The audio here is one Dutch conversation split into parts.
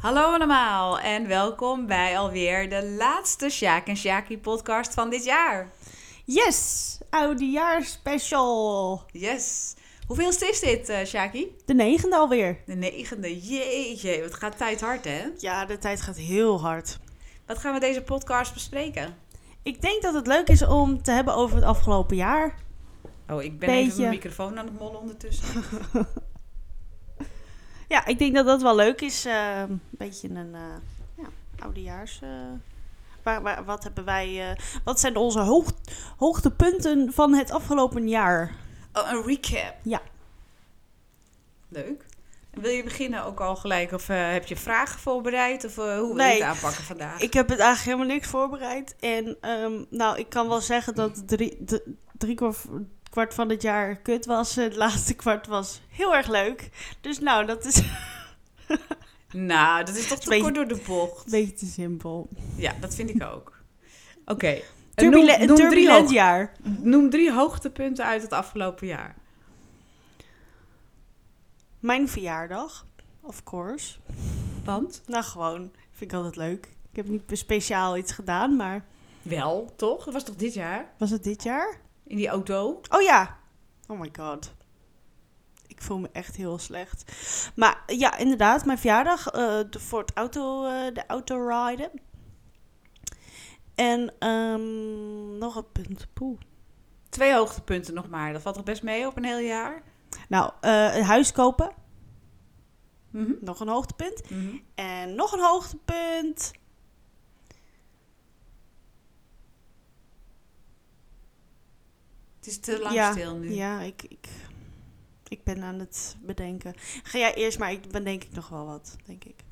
Hallo allemaal en welkom bij alweer de laatste Sjaak en Sjaki podcast van dit jaar. Yes, oudejaarsspecial. Yes. Hoeveelste is dit, eh Sjaki? De negende alweer. De negende. Jeetje, wat gaat tijd hard hè? Ja, de tijd gaat heel hard. Wat gaan we deze podcast bespreken? Ik denk dat het leuk is om te hebben over het afgelopen jaar. Oh, ik ben even mijn microfoon aan het mollen ondertussen. Ja, ik denk dat dat wel leuk is. eh, een beetje een eh ja, oudejaars... eh, waar, waar, wat hebben wij... wat zijn onze hoog, hoogtepunten van het afgelopen jaar? Oh, een recap. Ja. Leuk. Wil je beginnen ook al gelijk? Of heb je vragen voorbereid? Of hoe wil je Nee. het aanpakken vandaag? Ik heb het eigenlijk helemaal niks voorbereid. En ehm, nou, ik kan wel zeggen dat drie, de- drie kwart, van het jaar kut was. Het laatste kwart was heel erg leuk. Dus nou, dat is Nou, dat is toch te Beetje- kort door de bocht. beetje te simpel. Ja, dat vind ik ook. Oké. En Turbule- noem, noem, drie turbulent hoog- jaar. noem drie hoogtepunten uit het afgelopen jaar. Mijn verjaardag, of course. Want? Nou, gewoon. Vind ik altijd leuk. Ik heb niet speciaal iets gedaan, maar Wel, toch? Dat was toch dit jaar? was het dit jaar? In die auto? Oh ja. Oh my god. Ik voel me echt heel slecht. Maar ja, inderdaad, mijn verjaardag eh, de, voor het auto, eh, de autoriden. En ehm, nog een punt. Poeh. Twee hoogtepunten nog maar. Dat valt toch best mee op een heel jaar? Nou, eh, een huis kopen. Mhm. Nog een hoogtepunt. Mhm. En nog een hoogtepunt. Het is te lang ja, stil nu. Ja, ik, ik, ik ben aan het bedenken. Ga jij eerst, maar ik ben denk ik nog wel wat, denk ik.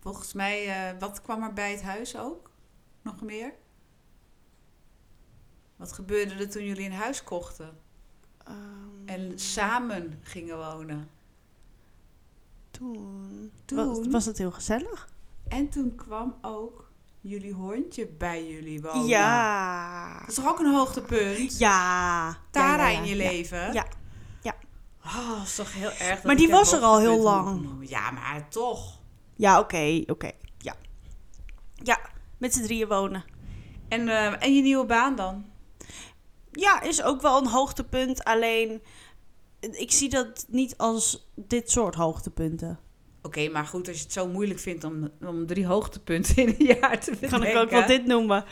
Volgens mij, eh, wat kwam er bij het huis ook? Nog meer? Wat gebeurde er toen jullie een huis kochten? Ehm, En samen gingen wonen? toen, Toen? Was, was het heel gezellig? En toen kwam ook jullie hondje bij jullie wonen. Ja. Dat is toch ook een hoogtepunt? Ja. Tara Ja, ja, ja, in je leven? Ja. Ja. Oh, dat is toch heel erg. Maar die was er al heel lang. Ja, maar toch. Ja, oké, oké. Ja. Ja, met z'n drieën wonen. En, eh, en je nieuwe baan dan? Ja, is ook wel een hoogtepunt. Alleen, ik zie dat niet als dit soort hoogtepunten. Oké, maar goed, als je het zo moeilijk vindt om, om drie hoogtepunten in een jaar te bedenken... Kan ik ook wel dit noemen?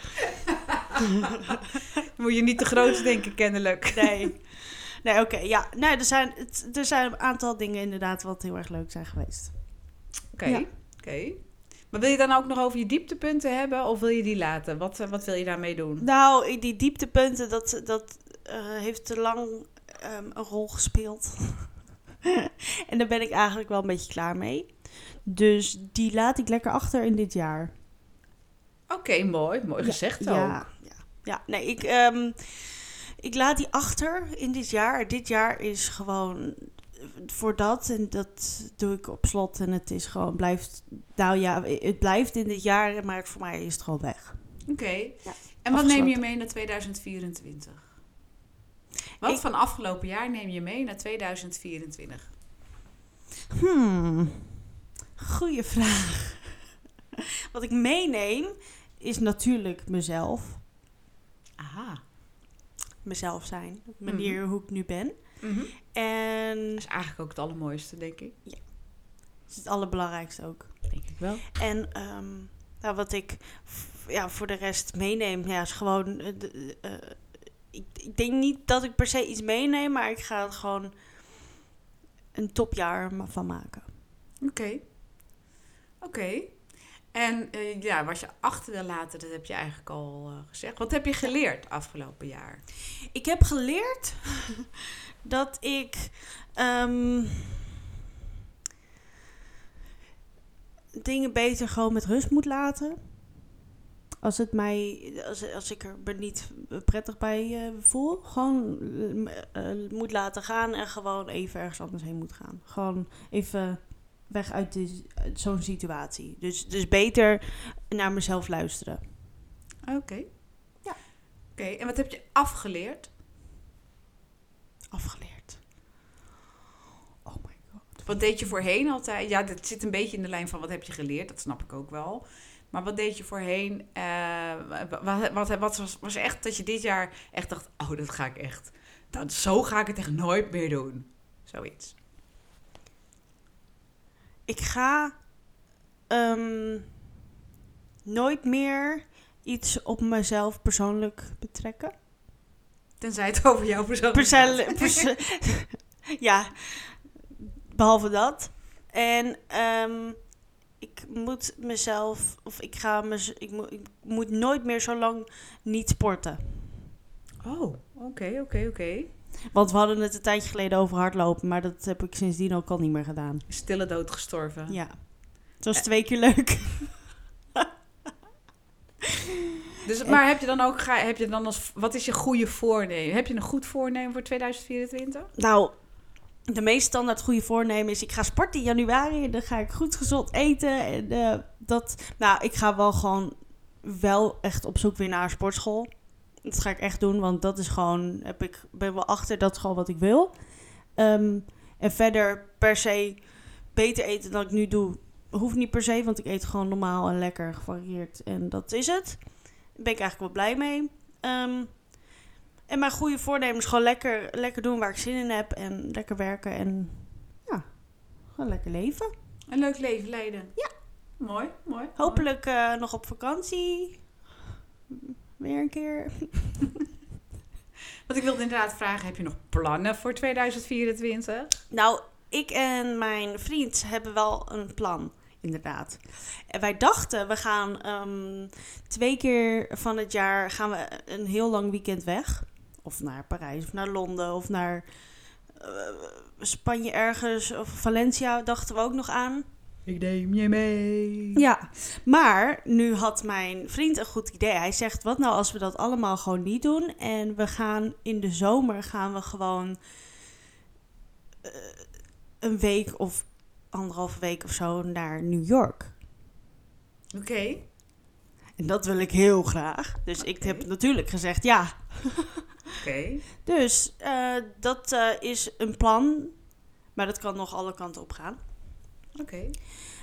Moet je niet te groot denken, kennelijk. Nee. Nee, oké. ja, nee, er, zijn, het, er zijn een aantal dingen inderdaad wat heel erg leuk zijn geweest. Oké, Ja. oké. Maar wil je dan ook nog over je dieptepunten hebben of wil je die laten? Wat, eh, wat wil je daarmee doen? Nou, die dieptepunten, dat, dat eh, heeft te lang ehm, een rol gespeeld. en daar ben ik eigenlijk wel een beetje klaar mee. Dus die laat ik lekker achter in dit jaar. Oké, mooi. Mooi Ja, gezegd ook. Ja, ja, ja. nee, ik, ehm, ik laat die achter in dit jaar. Dit jaar is gewoon voor dat en dat doe ik op slot. En het is gewoon, blijft, nou ja, het blijft in dit jaar, maar voor mij is het gewoon weg. Oké. Ja, En wat neem je mee naar 2024? Wat Ik- van afgelopen jaar neem je mee naar 2024? Hmm, goeie vraag. Wat ik meeneem is natuurlijk mezelf. Aha. Mezelf zijn. De manier hoe ik nu ben. Mhm. En Dat is eigenlijk ook het allermooiste, denk ik. dat is het allerbelangrijkste ook. Denk ik wel. En nou, wat ik ja, voor de rest meeneem, ja, is gewoon. eh, eh, ik, ik denk niet dat ik per se iets meeneem, maar ik ga er gewoon een topjaar van maken. Oké. Oké. En eh, ja, wat je achter wil laten, dat heb je eigenlijk al eh, gezegd. Wat heb je geleerd afgelopen jaar? Ik heb geleerd dat ik. ehm, dingen beter gewoon met rust moet laten. Als, het mij, als, als ik er niet prettig bij eh, voel, gewoon eh, moet laten gaan en gewoon even ergens anders heen moet gaan. Gewoon even weg uit, uit zo'n situatie. Dus, dus beter naar mezelf luisteren. Oké. Ja. Oké, en wat heb je afgeleerd? Afgeleerd. Oh my god. Wat deed je voorheen altijd? Ja, dat zit een beetje in de lijn van wat heb je geleerd, dat snap ik ook wel. Maar wat deed je voorheen? eh, wat, wat, wat was, was echt dat je dit jaar echt dacht: oh, dat ga ik echt. Dat, zo ga ik het echt nooit meer doen. Zoiets. Ik ga ehm, nooit meer iets op mezelf persoonlijk betrekken. Tenzij het over jouw persoon Persoon- perso- ja, behalve dat. En ehm, ik moet mezelf, of ik ga mez- ik, moet, ik moet nooit meer zo lang niet sporten. Oh, oké, oké, oké. Want we hadden het een tijdje geleden over hardlopen, maar dat heb ik sindsdien ook al niet meer gedaan. Stille dood gestorven. Ja. Het was twee keer leuk. Dus, maar heb je dan ook, ga, heb je dan als, wat is je goede voornemen? Heb je een goed voornemen voor 2024? Nou, de meest standaard goede voornemen is... ik ga sporten in januari en dan ga ik goed gezond eten. En eh, dat... Nou, ik ga wel gewoon wel echt op zoek weer naar een sportschool. Dat ga ik echt doen, want dat is gewoon... Heb ik ben wel achter, dat gewoon wat ik wil. Ehm, en verder per se beter eten dan ik nu doe... hoeft niet per se, want ik eet gewoon normaal en lekker gevarieerd. En dat is het. Daar ben ik eigenlijk wel blij mee. Ehm, en mijn goede voornemens gewoon lekker, lekker doen waar ik zin in heb. En lekker werken en ja, gewoon lekker leven. Een leuk leven leiden. Ja. Mooi, mooi. Hopelijk eh, nog op vakantie. Weer een keer. Want ik wilde inderdaad vragen, heb je nog plannen voor 2024? Nou, ik en mijn vriend hebben wel een plan, inderdaad. En wij dachten, we gaan ehm, twee keer van het jaar gaan we een heel lang weekend weg. Of naar Parijs, of naar Londen, of naar eh, Spanje ergens. Of Valencia dachten we ook nog aan. Ik neem je mee. Ja, maar nu had mijn vriend een goed idee. Hij zegt, wat nou als we dat allemaal gewoon niet doen... en we gaan in de zomer gaan we gewoon eh, een week of anderhalve week of zo naar New York. Oké. En dat wil ik heel graag. Dus ik heb natuurlijk gezegd ja. Oké. Dus eh, dat eh, is een plan, maar dat kan nog alle kanten op gaan. Oké.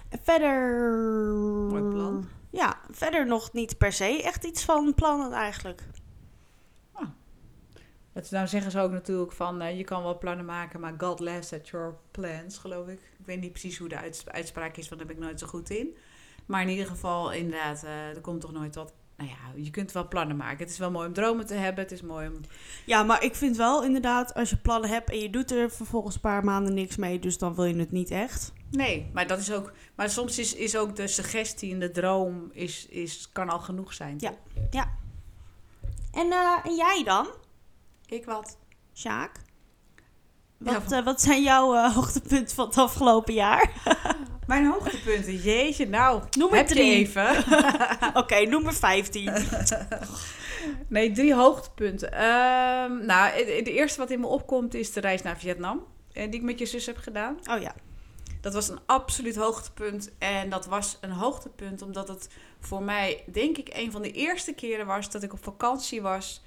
En verder... Mooi plan. Ja, verder nog niet per se echt iets van plannen eigenlijk. Dat nou zeggen ze ook natuurlijk van, eh, je kan wel plannen maken, maar God laughs at your plans, geloof ik. Ik weet niet precies hoe de uits- uitspraak is, want daar ben ik nooit zo goed in. Maar in ieder geval, inderdaad, eh, er komt toch nooit wat. Nou ja, je kunt wel plannen maken. Het is wel mooi om dromen te hebben. Het is mooi om... Ja, maar ik vind wel inderdaad, als je plannen hebt en je doet er vervolgens een paar maanden niks mee, dus dan wil je het niet echt. Nee, maar dat is ook... Maar soms is, is ook de suggestie en de droom is, is, kan al genoeg zijn. Ja. En, eh, en jij dan, Ik wat? Sjaak? Wat, eh, wat zijn jouw eh, hoogtepunten van het afgelopen jaar? Mijn hoogtepunten. Jeetje, nou. Noem er drie. even. Oké, nummer 15. Nee, drie hoogtepunten. Ehm, nou, het, het eerste wat in me opkomt is de reis naar Vietnam. eh, Die ik met je zus heb gedaan. Oh ja. Dat was een absoluut hoogtepunt. En dat was een hoogtepunt omdat het voor mij, denk ik, een van de eerste keren was dat ik op vakantie was.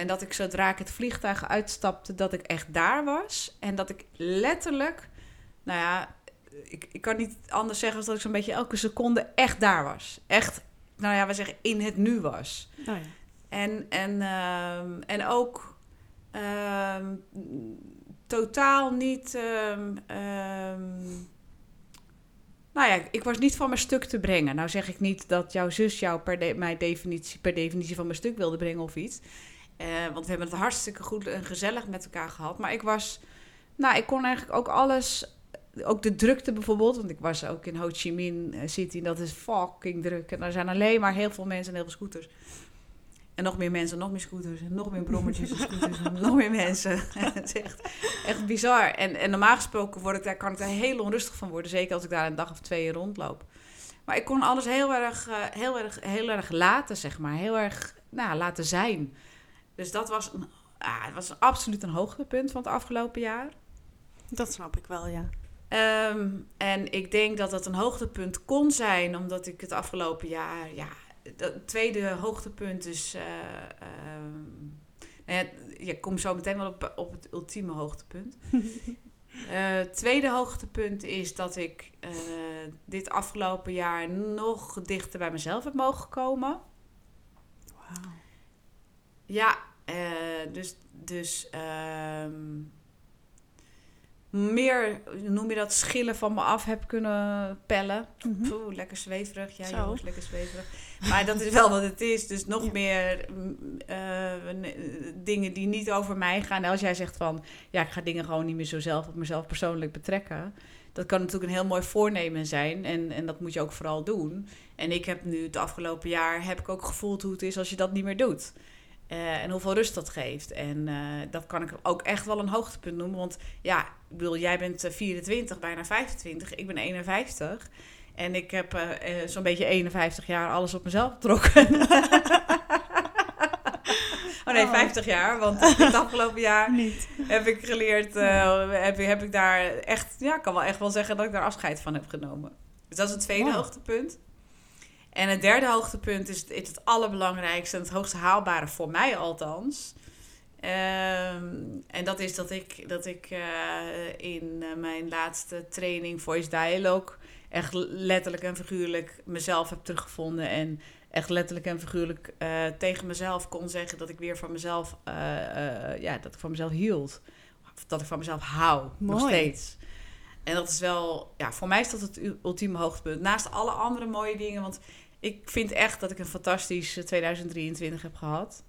En dat ik zodra ik het vliegtuig uitstapte, dat ik echt daar was. En dat ik letterlijk, nou ja, ik, ik kan niet anders zeggen als dat ik zo'n beetje elke seconde echt daar was. Echt, nou ja, we zeggen in het nu was. Oh ja. En, en, ehm, en ook ehm, totaal niet. ehm, nou ja, ik was niet van mijn stuk te brengen. Nou zeg ik niet dat jouw zus jou per, de, mijn definitie, per definitie van mijn stuk wilde brengen of iets. Eh, want we hebben het hartstikke goed en gezellig met elkaar gehad. Maar ik was. Nou, ik kon eigenlijk ook alles. Ook de drukte bijvoorbeeld. Want ik was ook in Ho Chi Minh eh, City. Dat is fucking druk. En daar zijn alleen maar heel veel mensen en heel veel scooters. En nog meer mensen, nog meer scooters. En nog meer brommertjes en scooters. En nog meer mensen. het is echt, echt bizar. En, en normaal gesproken word ik daar, kan ik daar heel onrustig van worden. Zeker als ik daar een dag of twee rondloop. Maar ik kon alles heel erg, eh, heel erg, heel erg laten, zeg maar. Heel erg nou, laten zijn. Dus dat was, een, ah, het was absoluut een hoogtepunt van het afgelopen jaar. Dat snap ik wel, ja. Ehm, en ik denk dat dat een hoogtepunt kon zijn, omdat ik het afgelopen jaar, ja, het tweede hoogtepunt is, ehm, nou ja, je komt zo meteen wel op, op het ultieme hoogtepunt. Eh, tweede hoogtepunt is dat ik eh, dit afgelopen jaar nog dichter bij mezelf heb mogen komen. Wauw. Ja, eh, dus, dus ehm, meer, noem je dat, schillen van me af heb kunnen pellen. Poeh, lekker zweverig. Ja, Zo. jongens, lekker zweverig. Maar dat is wel wat het is. Dus nog Ja. meer mm, eh, dingen die niet over mij gaan. En als jij zegt van, ja, ik ga dingen gewoon niet meer zo zelf op mezelf persoonlijk betrekken. Dat kan natuurlijk een heel mooi voornemen zijn. En, en dat moet je ook vooral doen. En ik heb nu het afgelopen jaar, heb ik ook gevoeld hoe het is als je dat niet meer doet. Eh, en hoeveel rust dat geeft. En eh, dat kan ik ook echt wel een hoogtepunt noemen. Want ja, ik bedoel, jij bent eh, 24, bijna 25. Ik ben 51. En ik heb eh, eh, zo'n beetje 51 jaar alles op mezelf getrokken. oh nee, Oh. 50 jaar. Want het afgelopen jaar Niet. heb ik geleerd, eh, heb, heb ik daar echt, ja, ik kan wel echt wel zeggen dat ik daar afscheid van heb genomen. Dus dat is het tweede Wow. hoogtepunt. En het derde hoogtepunt is het, is het allerbelangrijkste en het hoogst haalbare voor mij althans. Ehm, en dat is dat ik, dat ik eh, in eh, mijn laatste training Voice Dialogue echt letterlijk en figuurlijk mezelf heb teruggevonden. En echt letterlijk en figuurlijk eh, tegen mezelf kon zeggen dat ik weer van mezelf, ja, dat ik van mezelf hield. Of dat ik van mezelf hou, nog steeds. En dat is wel, ja, voor mij is dat het ultieme hoogtepunt. Naast alle andere mooie dingen, want ik vind echt dat ik een fantastisch eh, 2023 heb gehad.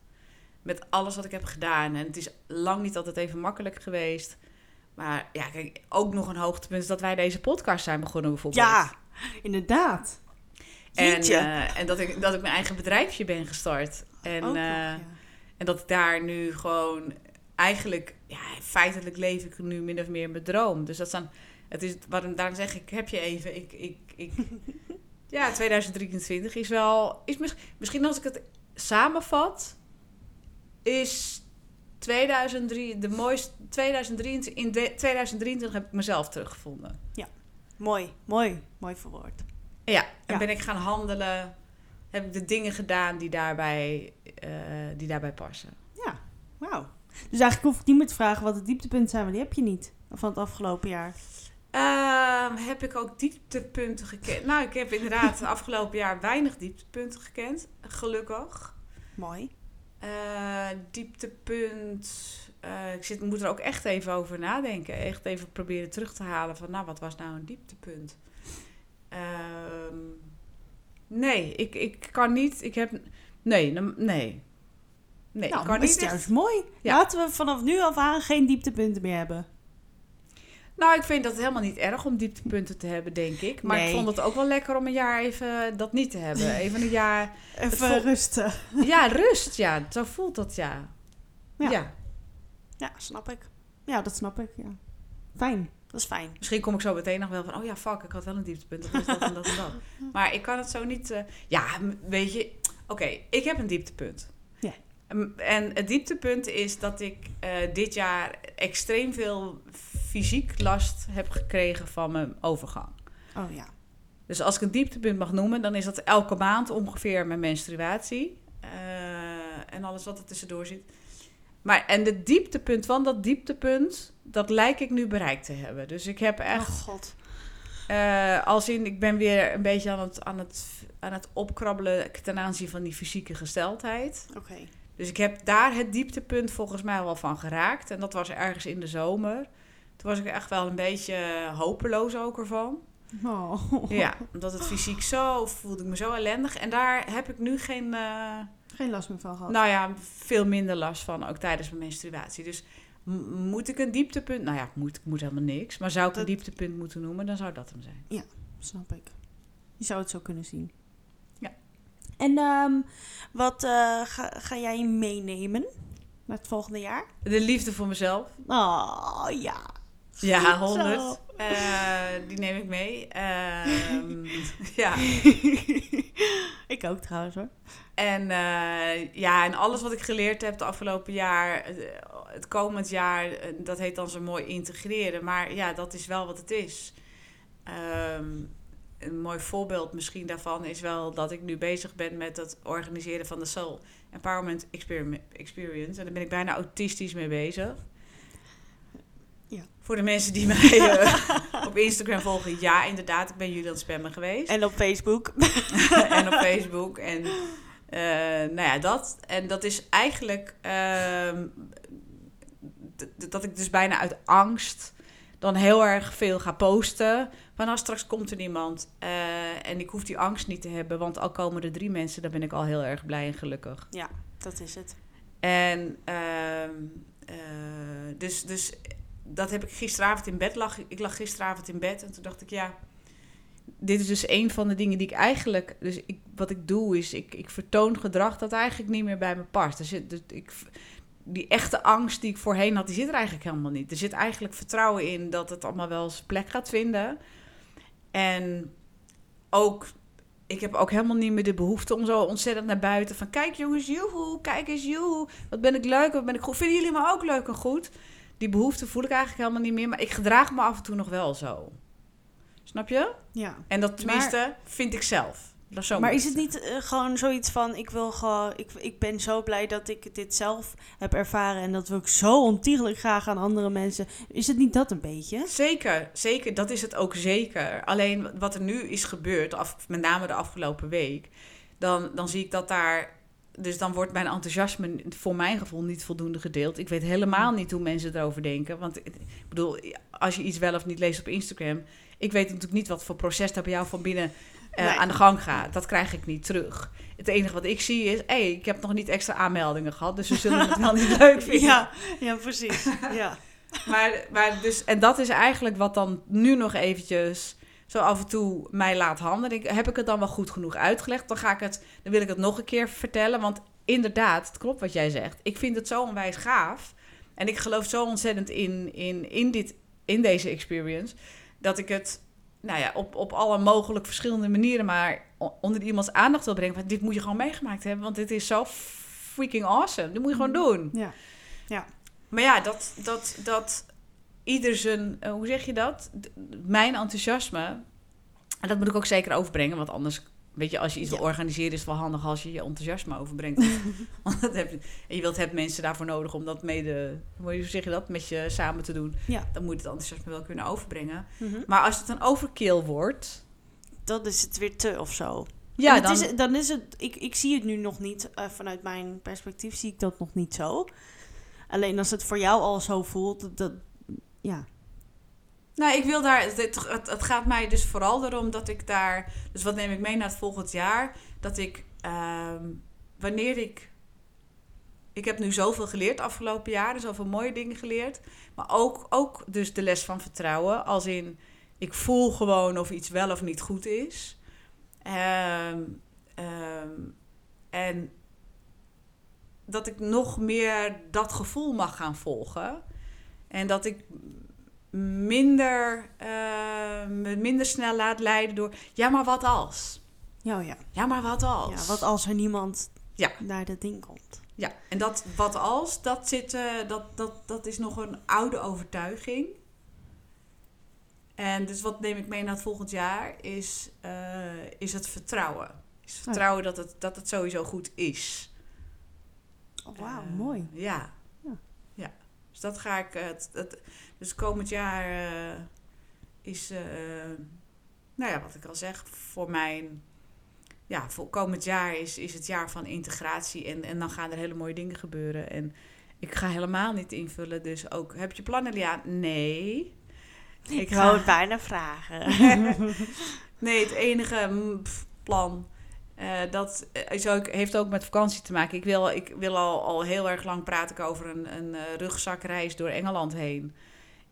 Met alles wat ik heb gedaan. En het is lang niet altijd even makkelijk geweest. Maar ja, kijk, ook nog een hoogtepunt is dat wij deze podcast zijn begonnen bijvoorbeeld. Ja, inderdaad. En, eh, en dat, ik, dat ik mijn eigen bedrijfje ben gestart. En, nog, eh, ja. en dat ik daar nu gewoon eigenlijk, ja, feitelijk leef ik nu min of meer mijn droom. Dus dat dan, het is, waarom, daarom zeg ik, heb je even, ik, ik, ik, ja, 2023 is wel, is mis- misschien als ik het samenvat, is 2003, de mooiste, 2023, in de, 2023 heb ik mezelf teruggevonden. Mooi, mooi, mooi verwoord. Ja, en Ja. ben ik gaan handelen. Heb ik de dingen gedaan die daarbij, eh, die daarbij passen. Ja, wauw. Dus eigenlijk hoef ik niet meer te vragen wat de dieptepunten zijn, want die heb je niet van het afgelopen jaar. Ehm, heb ik ook dieptepunten gekend? Nou, ik heb inderdaad het afgelopen jaar weinig dieptepunten gekend. Gelukkig. Mooi. Eh, dieptepunt. eh, ik zit, moet er ook echt even over nadenken. Echt even proberen terug te halen van, nou, wat was nou een dieptepunt? Ehm, nee, ik, ik kan niet. Ik heb. Nee, nee. Nee, nou, ik kan dat is niet. echt- juist mooi. Ja. Laten we vanaf nu af aan geen dieptepunten meer hebben. Nou, ik vind dat helemaal niet erg om dieptepunten te hebben, denk ik. Maar Nee. ik vond het ook wel lekker om een jaar even dat niet te hebben. Even een jaar. Even vol- rusten. Ja, rust. Ja, zo voelt dat, ja. Ja. ja. Ja, snap ik. Ja, dat snap ik, ja. Fijn. Dat is fijn. Misschien kom ik zo meteen nog wel van, oh ja, fuck, ik had wel een dieptepunt. Dat is dat en dat en dat. Maar ik kan het zo niet... eh, ja, weet je... Oké, ik heb een dieptepunt. Ja. En het dieptepunt is dat ik eh, dit jaar extreem veel fysiek last heb gekregen van mijn overgang. Oh ja. Dus als ik een dieptepunt mag noemen, dan is dat elke maand ongeveer mijn menstruatie. Eh, en alles wat er tussendoor zit. Maar, en de dieptepunt van dat dieptepunt, dat lijk ik nu bereikt te hebben. Dus ik heb echt, Oh god. eh, als in, ik ben weer een beetje aan het, aan, het, aan het opkrabbelen ten aanzien van die fysieke gesteldheid. Oké. Dus ik heb daar het dieptepunt volgens mij wel van geraakt. En dat was ergens in de zomer. Toen was ik echt wel een beetje hopeloos ook ervan. Oh. Ja, omdat het fysiek zo voelde ik me zo ellendig. En daar heb ik nu geen, eh, Geen last meer van gehad. nou ja, veel minder last van, ook tijdens mijn menstruatie. Dus moet ik een dieptepunt, nou ja, moet, ik moet helemaal niks. Maar zou ik een dieptepunt moeten noemen, dan zou dat hem zijn. Snap ik. Je zou het zo kunnen zien. Ja. En ehm, wat eh, ga, ga jij meenemen naar het volgende jaar? De liefde voor mezelf. Oh, ja. Ja, Goed zo. 100. Eh, die neem ik mee. Ehm, ja. ik ook trouwens hoor. En eh, ja, en alles wat ik geleerd heb het afgelopen jaar, eh, het komend jaar, eh, dat heet dan zo mooi integreren. Maar ja, dat is wel wat het is. Ehm, een mooi voorbeeld misschien daarvan is wel dat ik nu bezig ben met het organiseren van de Soul Empowerment Experience. En daar ben ik bijna autistisch mee bezig. Ja. Voor de mensen die mij eh, op Instagram volgen, ja, inderdaad, ik ben jullie aan het spammen geweest. En op Facebook. en op Facebook. En eh, nou ja, dat. En dat is eigenlijk ehm, dat ik dus bijna uit angst dan heel erg veel ga posten. Van nou, straks komt er niemand. Eh, en ik hoef die angst niet te hebben, want al komen er drie mensen, dan ben ik al heel erg blij en gelukkig. Dat is het. En ehm, eh, dus, dus dat heb ik gisteravond in bed lag. Ik lag gisteravond in bed en toen dacht ik, ja, dit is dus een van de dingen die ik eigenlijk. Dus ik, wat ik doe is, ik, ik vertoon gedrag dat eigenlijk niet meer bij me past. Er zit, dus ik, die echte angst die ik voorheen had, die zit er eigenlijk helemaal niet. Er zit eigenlijk vertrouwen in dat het allemaal wel zijn plek gaat vinden. En ook, ik heb ook helemaal niet meer de behoefte om zo ontzettend naar buiten van... Kijk jongens, joehoe, kijk eens, joehoe. Wat ben ik leuk, wat ben ik goed. Vinden jullie me ook leuk en goed? Die behoefte voel ik eigenlijk helemaal niet meer. Maar ik gedraag me af en toe nog wel zo. Snap je? Ja. En dat tenminste vind ik zelf. Dat zo maar moet is het niet eh, gewoon zoiets van, ik wil gewoon, ik, ik ben zo blij dat ik dit zelf heb ervaren en dat wil ik zo ontiegelijk graag aan andere mensen. Is het niet dat een beetje? Zeker, zeker. Dat is het ook zeker. Alleen wat er nu is gebeurd, af, met name de afgelopen week, dan, dan zie ik dat daar. Dus dan wordt mijn enthousiasme voor mijn gevoel niet voldoende gedeeld. Ik weet helemaal niet hoe mensen erover denken. Want ik bedoel, als je iets wel of niet leest op Instagram. Ik weet natuurlijk niet wat voor proces daar bij jou van binnen uh, Nee. aan de gang gaat. Dat krijg ik niet terug. Het enige wat ik zie is, hé, hey, ik heb nog niet extra aanmeldingen gehad, dus ze zullen het wel niet leuk vinden. Ja, ja precies. Ja. Maar, maar dus, en dat is eigenlijk wat dan nu nog eventjes zo af en toe mij laat handelen. Ik, heb ik het dan wel goed genoeg uitgelegd? Dan, ga ik het, dan wil ik het nog een keer vertellen. Want inderdaad, het klopt wat jij zegt. Ik vind het zo onwijs gaaf. En ik geloof zo ontzettend in, in, in, dit, in deze experience. Dat ik het nou ja, op, op alle mogelijk verschillende manieren maar onder iemands aandacht wil brengen. Van, dit moet je gewoon meegemaakt hebben, want dit is zo freaking awesome. Dit moet je gewoon doen. Ja. Maar ja, dat, dat, dat ieder zijn, eh, hoe zeg je dat? Mijn enthousiasme, en dat moet ik ook zeker overbrengen, want anders, weet je, als je iets Ja. wil organiseren, is het wel handig als je je enthousiasme overbrengt. Want dat heb je, en je wilt hebben mensen daarvoor nodig om dat mede, hoe zeg je dat, met je samen te doen. Ja. Dan moet het enthousiasme wel kunnen overbrengen. Mhm. Maar als het een overkill wordt, Dan is het weer te of zo. ja, dan, is, dan is het, ik, ik zie het nu nog niet, eh, vanuit mijn perspectief zie ik dat nog niet zo. Alleen als het voor jou al zo voelt, dat, dat ja. Nou, ik wil daar. Het, het, gaat mij dus vooral erom dat ik daar. Dus wat neem ik mee naar het volgend jaar? Dat ik. ehm, wanneer ik. Ik heb nu zoveel geleerd afgelopen jaren, zoveel mooie dingen geleerd. Maar ook, ook dus de les van vertrouwen. Als in, ik voel gewoon of iets wel of niet goed is. Ehm, ehm, en dat ik nog meer dat gevoel mag gaan volgen. En dat ik minder, eh, me minder snel laat leiden door... Ja, maar wat als? Ja, oh ja. Ja, maar wat als? ja. Wat als er niemand Ja. naar dat ding komt? Ja, en dat wat als, dat, zit, eh, dat, dat, dat is nog een oude overtuiging. En dus wat neem ik mee naar het volgend jaar, is, eh, is het vertrouwen. Is het vertrouwen dat, het, dat het sowieso goed is. Oh, wauw, Eh, mooi. Ja. Ja. ja. Dus dat ga ik. eh, Het, het, dus komend jaar eh, is. eh, nou ja, wat ik al zeg, voor mijn. Ja, voor komend jaar is, is het jaar van integratie. En, en dan gaan er hele mooie dingen gebeuren. En ik ga helemaal niet invullen. Dus ook. Heb je plannen, Lia? Nee. Ik ga- wou het bijna vragen. Nee, het enige mm, plan. eh, dat is ook, heeft ook met vakantie te maken. Ik wil, ik wil al, al heel erg lang praten over een, een rugzakreis door Engeland heen.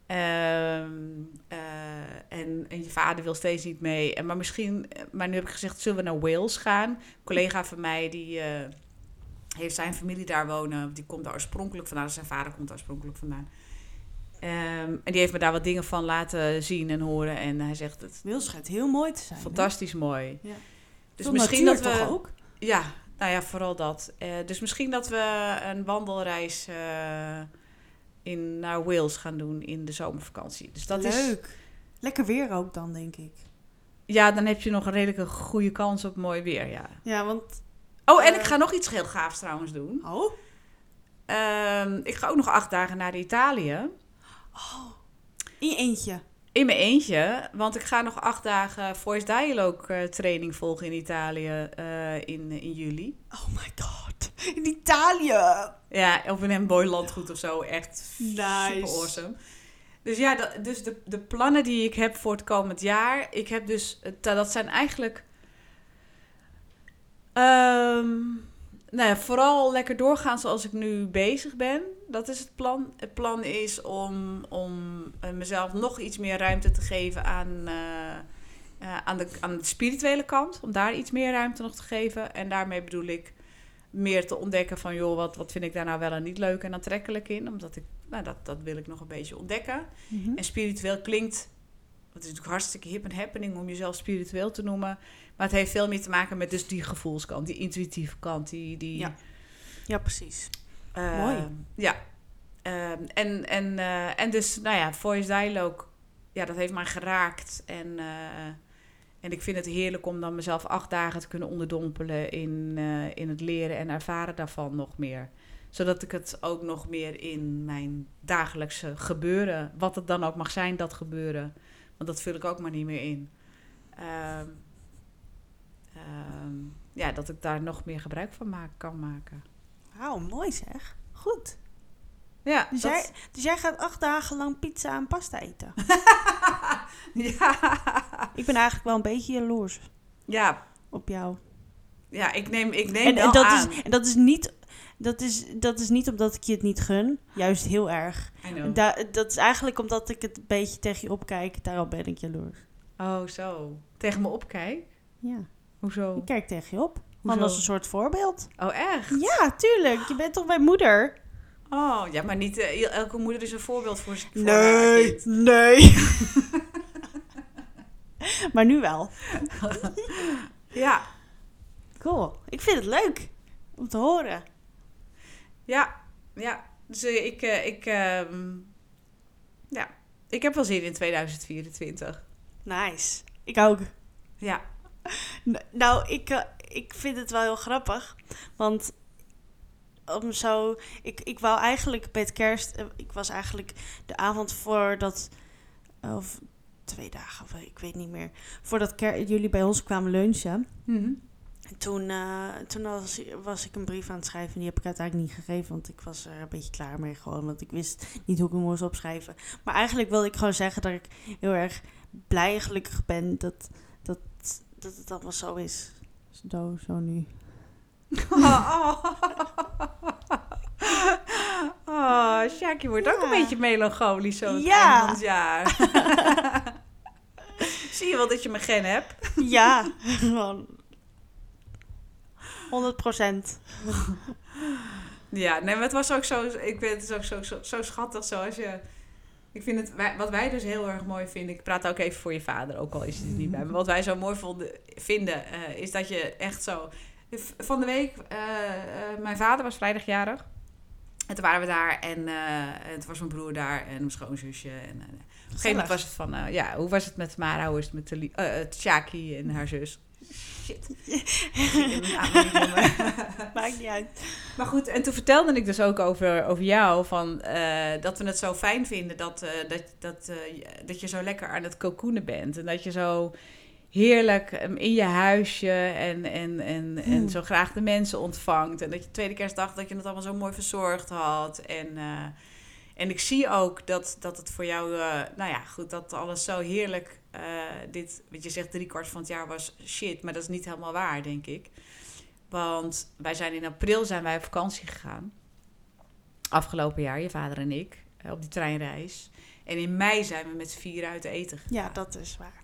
Ehm, eh, en, en je vader wil steeds niet mee. En, maar misschien, eh, maar nu heb ik gezegd, zullen we naar Wales gaan? Een collega van mij die eh, heeft zijn familie daar wonen. Die komt daar oorspronkelijk vandaan. Zijn vader komt daar oorspronkelijk vandaan. Ehm, en die heeft me daar wat dingen van laten zien en horen. En hij zegt, het, Wils schijnt heel mooi te zijn. hè? Fantastisch mooi. Ja. Dus misschien dat we. toch ook? Ja, nou ja, vooral dat. Dus misschien dat we een wandelreis in, naar Wales gaan doen in de zomervakantie. Dus dat is. Leuk. Lekker weer ook dan, denk ik. Ja, dan heb je nog een redelijke goede kans op mooi weer, ja. Ja, want... Oh, en Eh. ik ga nog iets heel gaafs trouwens doen. Oh? Ehm, ik ga ook nog acht dagen naar Italië. Oh, In je eentje. In mijn eentje, want ik ga nog acht dagen voice dialogue eh, training volgen in Italië eh, in, in juli. Oh my god. In Italië. Ja, of in een mooi landgoed of zo. Echt Nice. super awesome. Dus ja, dat, dus de, de plannen die ik heb voor het komend jaar. Ik heb dus, eh, dat zijn eigenlijk. ehm, nou ja, vooral lekker doorgaan zoals ik nu bezig ben. Dat is het plan. Het plan is om, om eh, mezelf nog iets meer ruimte te geven aan, eh, eh, aan, de, aan de spirituele kant. Om daar iets meer ruimte nog te geven. En daarmee bedoel ik meer te ontdekken van... joh, wat, wat vind ik daar nou wel en niet leuk en aantrekkelijk in. Omdat ik, nou, dat, dat wil ik nog een beetje ontdekken. Mhm. En spiritueel klinkt... Het is natuurlijk hartstikke hip en happening om jezelf spiritueel te noemen. Maar het heeft veel meer te maken met dus die gevoelskant, die intuïtieve kant. Die, die, Ja. Ja, precies. eh, Mooi. Ja. Ehm, en, en, eh, en dus, nou ja, voice dialogue, ja, dat heeft mij geraakt. En, eh, en ik vind het heerlijk om dan mezelf acht dagen te kunnen onderdompelen in, eh, in het leren en ervaren daarvan nog meer. Zodat ik het ook nog meer in mijn dagelijkse gebeuren, wat het dan ook mag zijn, dat gebeuren. Want dat vul ik ook maar niet meer in. Ehm, ehm, ja, dat ik daar nog meer gebruik van maak, kan maken. Wauw, mooi zeg. Goed. Ja, Dus, dat- jij, dus jij gaat acht dagen lang pizza en pasta eten. ja. ik ben eigenlijk wel een beetje jaloers ja, op jou. ja, ik neem, ik neem En, en, dat aan. is, en dat is niet... Dat is, dat is niet omdat ik je het niet gun. Juist heel erg. Da- dat is eigenlijk omdat ik het een beetje tegen je opkijk. Daarom ben ik jaloers. Oh, zo. Tegen me opkijk? Ja. Hoezo? Ik kijk tegen je op. Gewoon als een soort voorbeeld. Oh, echt? Ja, tuurlijk. Je bent toch mijn moeder? Oh, ja, maar niet eh, elke moeder is een voorbeeld voor, haar Nee, nee. maar nu wel. Ja, Cool. Ik vind het leuk om te horen. Ja, ja. Dus eh, ik, eh, ik, ehm, ja, ik heb wel zin in 2024. Nice. Ik ook. Ja. Nou, ik, eh, ik vind het wel heel grappig. Want om zo. Ik, ik wou eigenlijk met kerst. Ik was eigenlijk de avond voordat. Of twee dagen, of ik weet niet meer. Voordat jullie bij ons kwamen lunchen. Mhm. Toen, eh, toen was, was ik een brief aan het schrijven. En die heb ik uiteindelijk niet gegeven. Want ik was er een beetje klaar mee gewoon. Want ik wist niet hoe ik hem moest opschrijven. Maar eigenlijk wilde ik gewoon zeggen dat ik heel erg blij en gelukkig ben dat, dat, dat het allemaal zo is. Zo, zo nu. Oh, oh. Wordt ook een beetje melancholisch zo het Ja. eind van het jaar. Zie je wel dat je mijn gen hebt? Ja, gewoon 100 procent. Ja, nee, maar het was ook zo. Ik vind het is ook zo, zo, zo schattig zoals je. Ik vind het, wat wij dus heel erg mooi vinden. Ik praat ook even voor je vader, ook al is hij er niet bij. Maar wat wij zo mooi vonden, vinden, eh, is dat je echt zo. Van de week, eh, eh, mijn vader was vrijdagjarig. En toen waren we daar en het was mijn broer daar en mijn schoonzusje. En, op een gegeven moment was het van, ja, hoe was het met Mara? Hoe is het met Shaki en haar zus? Shit. Maakt niet uit. Maar goed, en toen vertelde ik dus ook over, over jou, van, eh, dat we het zo fijn vinden dat, eh, dat, dat, eh, dat je zo lekker aan het cocoonen bent. En dat je zo heerlijk em, in je huisje en, en, en, en Hmm. zo graag de mensen ontvangt. En dat je tweede kerstdag dat je het allemaal zo mooi verzorgd had. En, en ik zie ook dat, dat het voor jou, nou ja, goed, dat alles zo heerlijk, eh, dit, wat je zegt, drie kwart van het jaar was shit, maar dat is niet helemaal waar, denk ik. Want wij zijn in april zijn wij op vakantie gegaan. Afgelopen jaar, je vader en ik, eh, op die treinreis. En in mei zijn we met z'n vieren uit eten gegaan. Ja, dat is waar.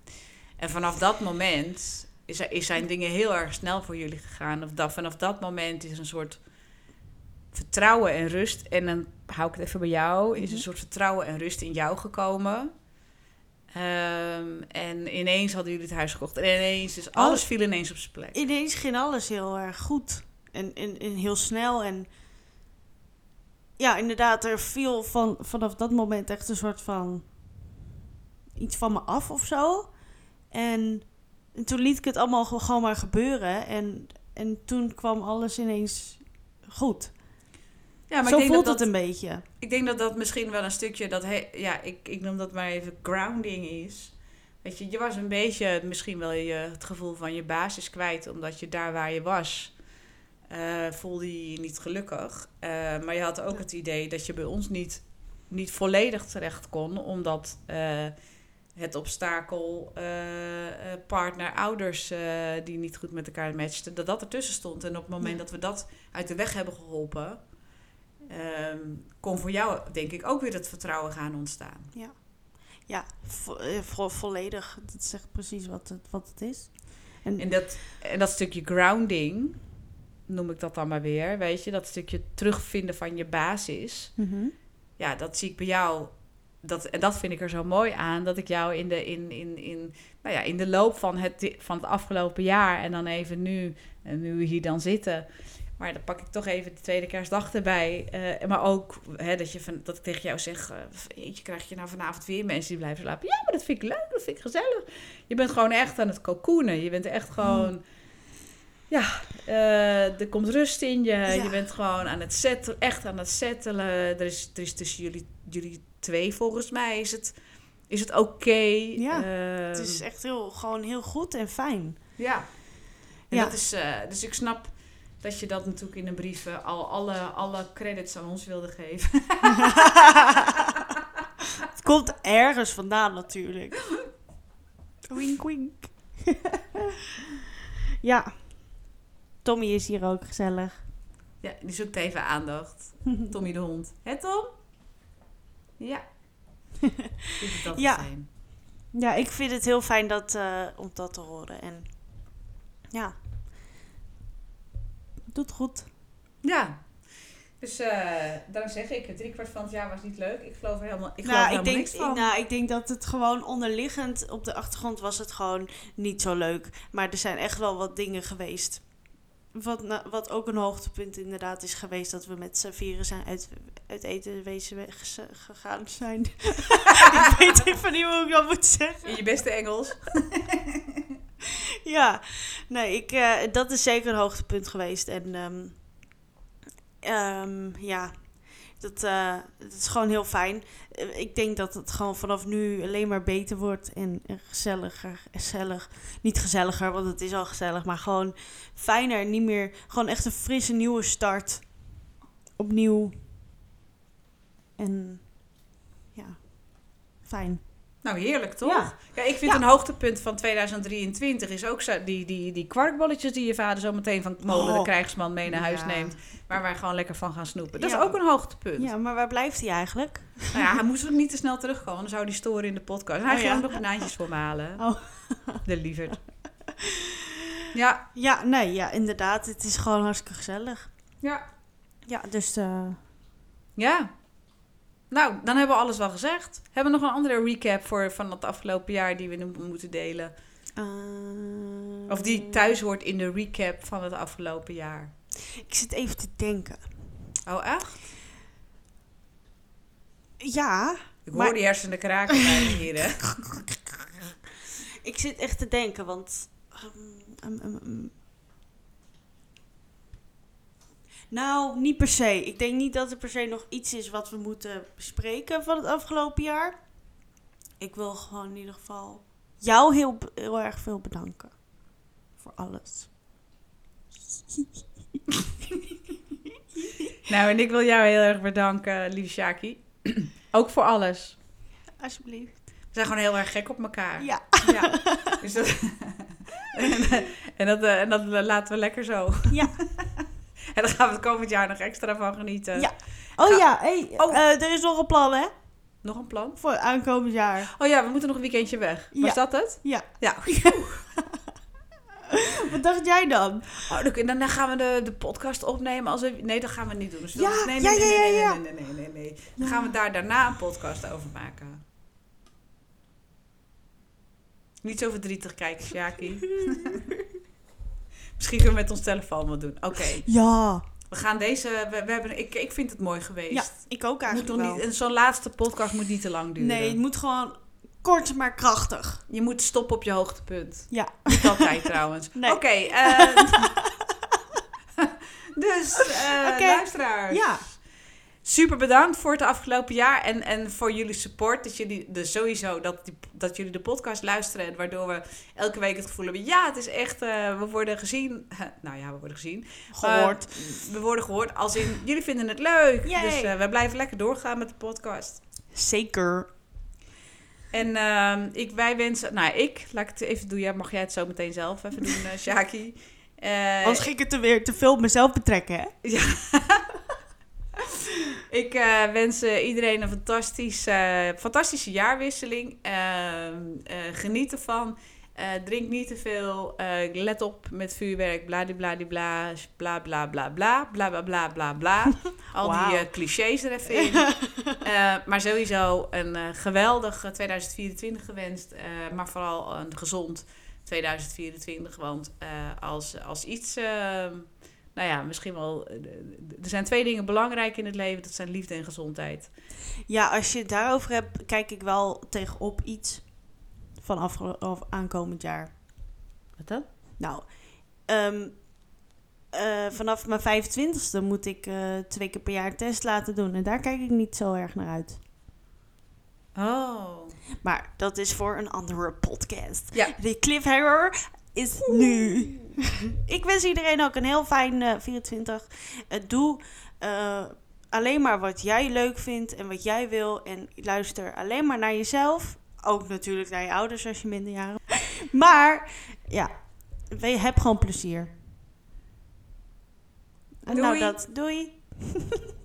En vanaf dat moment is, is zijn dingen heel erg snel voor jullie gegaan. Of dat, vanaf dat moment is een soort vertrouwen en rust. En dan hou ik het even bij jou. Is een Mhm. soort vertrouwen en rust in jou gekomen. Ehm, en ineens hadden jullie het huis gekocht. En ineens, dus alles viel ineens op zijn plek. Ineens ging alles heel erg goed. En, en, en heel snel. En ja, inderdaad, er viel van, vanaf dat moment echt een soort van iets van me af of zo. En, en toen liet ik het allemaal ge- gewoon maar gebeuren. En, en toen kwam alles ineens goed. Ja, maar Zo ik denk voelt dat het dat, een beetje. Ik denk dat dat misschien wel een stukje, dat he- ja, ik, ik noem dat maar even grounding is. Weet je, je was een beetje misschien wel je, het gevoel van je basis kwijt, omdat je daar waar je was, eh, voelde je je niet gelukkig. Eh, maar je had ook het idee dat je bij ons niet, niet volledig terecht kon, omdat eh, het obstakel partner, ouders die niet goed met elkaar matchten, dat dat ertussen stond. En op het moment Ja. dat we dat uit de weg hebben geholpen, ehm, kon voor jou denk ik ook weer het vertrouwen gaan ontstaan. Ja, vo- eh, vo- volledig. Dat zegt precies wat het, wat het is. En, En dat, en dat stukje grounding, noem ik dat dan maar weer, weet je, dat stukje terugvinden van je basis. Mhm. Ja, dat zie ik bij jou. Dat, en dat vind ik er zo mooi aan, dat ik jou in de, in, in, in, nou ja, in de loop van het, van het afgelopen jaar en dan even nu, en nu we hier dan zitten. Maar dan pak ik toch even de tweede kerstdag erbij. eh, maar ook hè, dat, je van, dat ik tegen jou zeg: eh, Jeetje, krijg je nou vanavond weer mensen die blijven slapen? Ja, maar dat vind ik leuk, dat vind ik gezellig. Je bent gewoon echt aan het cocoonen. Je bent echt gewoon. Ja, eh, er komt rust in je. Ja. Je bent gewoon aan het settelen, echt aan het settelen. Er is, er is tussen jullie, jullie twee, volgens mij, is het, is het oké. Ja, Ehm, Het is echt heel, gewoon heel goed en fijn. ja. En Ja. dat is, dus ik snap dat je dat natuurlijk in een brief eh, al alle, alle credits aan ons wilde geven. Het komt ergens vandaan natuurlijk. Wink, wink. ja. Tommy is hier ook gezellig. ja, die zoekt even aandacht. Tommy de hond. Hè Tom? Ja. Dat Ja. fijn. Ja, ik vind het heel fijn dat, eh, om dat te horen. En ja, doet goed. Ja. Dus daarom zeg ik, drie kwart van het jaar was niet leuk. Ik geloof er helemaal, ik geloof Nou er ik, denk, niks van. nou, ik denk dat het gewoon onderliggend op de achtergrond was het gewoon niet zo leuk. Maar er zijn echt wel wat dingen geweest. Wat, nou, wat ook een hoogtepunt inderdaad is geweest, dat we met z'n vieren zijn uit, uit eten wezen weg- gegaan zijn. ik weet even niet hoe ik dat moet zeggen. In je beste Engels. Ja, nee, ik, eh, dat is zeker een hoogtepunt geweest. En ehm, ehm, ja, dat, eh, dat is gewoon heel fijn. Eh, ik denk dat het gewoon vanaf nu alleen maar beter wordt en gezelliger. Gezellig. Niet gezelliger, want het is al gezellig, maar gewoon fijner. Niet meer, gewoon echt een frisse nieuwe start. Opnieuw. En ja, fijn. Nou, heerlijk toch? Ja. Ja, ik vind Ja. een hoogtepunt van 2023 is ook zo, die, die, die kwarkbolletjes die je vader zo meteen van Molen de Oh. Krijgsman mee naar huis Ja. neemt. Waar wij gewoon lekker van gaan snoepen. Dat is ook een hoogtepunt. Ja, maar waar blijft hij eigenlijk? Nou ja, hij moest ook niet te snel terugkomen. Dan zou hij storen in de podcast. Hij Oh, ging nog banaantjes voor me halen. Oh. De lieverd. Ja, Ja, nee, ja, inderdaad. Het is gewoon hartstikke gezellig. ja. Ja, dus... eh, Ja. Nou, dan hebben we alles wel gezegd. Hebben we nog een andere recap voor, van het afgelopen jaar die we nu moeten delen? eh, Of die thuis hoort in de recap van het afgelopen jaar? Ik zit even te denken. Oh, echt? Ja, Ik Maar- hoor die hersenen kraken bij hier, hè? ik zit echt te denken, want... ehm, ehm, ehm, Nou, niet per se. Ik denk niet dat er per se nog iets is wat we moeten bespreken van het afgelopen jaar. Ik wil gewoon in ieder geval jou heel, heel erg veel bedanken. Voor alles. Nou, en ik wil jou heel erg bedanken, lieve Shaki. Ook voor alles. Alsjeblieft. We zijn gewoon heel erg gek op elkaar. Ja. Ja. Dus dat... en, dat, eh, en dat laten we lekker zo. Ja. En dan gaan we het komend jaar nog extra van genieten. Ja. Oh Ga- ja, hey, Oh. eh, er is nog een plan, hè? Nog een plan? Voor aankomend jaar. Oh ja, we moeten nog een weekendje weg. Was dat het? Ja. Ja. Wat dacht jij dan? Oh, dan- gaan we de, de podcast opnemen. Als we, nee, dat gaan we niet doen. Dus Ja, nee, nee, nee, nee, nee, nee, nee, nee, nee. Dan gaan we daar daarna een podcast over maken. Niet zo verdrietig kijken, Sjaki. Misschien kunnen we met ons telefoon wat doen. Oké, Ja. we gaan deze... We, we hebben, ik, ik vind het mooi geweest. Ja, ik ook moet eigenlijk nog wel. niet, en zo'n laatste podcast moet niet te lang duren. Nee, het moet gewoon kort maar krachtig. Je moet stoppen op je hoogtepunt. Ja. Niet altijd trouwens. Nee. Oké. eh, dus, Oké. luisteraars. Ja. Super bedankt voor het afgelopen jaar en, en voor jullie support. Dat jullie dus sowieso dat, die, dat jullie de podcast luisteren. En waardoor we elke week het gevoel hebben: ja, het is echt, uh, we worden gezien. nou ja, we worden gezien. Gehoord. Uh, we worden gehoord. Als in jullie vinden het leuk. Yay. Dus uh, we blijven lekker doorgaan met de podcast. Zeker. En uh, ik, wij wensen, nou ik, laat ik het even doen. Ja, mag jij het zo meteen zelf even doen, Shaki? Anders ging ik het er weer te veel op mezelf betrekken, hè? Ja. ik uh, wens iedereen een fantastisch, fantastische jaarwisseling. Ehm, geniet ervan. drink niet te veel. let op met vuurwerk. Bladibladibla. Bla bla bla bla. Bla bla bla bla bla. Al wow. die clichés er even in. maar sowieso een geweldig 2024 gewenst. maar vooral een gezond 2024. Want uh, als, als iets, uh, nou ja, misschien wel. Uh, er zijn twee dingen belangrijk in het leven: dat zijn liefde en gezondheid. Ja, als je het daarover hebt, kijk ik wel tegenop iets vanaf of aankomend jaar. Wat dan? Nou, um, vanaf mijn 25ste moet ik twee keer per jaar een test laten doen. En daar kijk ik niet zo erg naar uit. Oh. Maar dat is voor een andere podcast. Ja. De cliffhanger is nu. ik wens iedereen ook een heel fijn uh, 24. Uh, doe uh, alleen maar wat jij leuk vindt en wat jij wil. En luister alleen maar naar jezelf. Ook natuurlijk naar je ouders als je minderjarig Maar ja, heb gewoon plezier. En doei. nou dat, doei.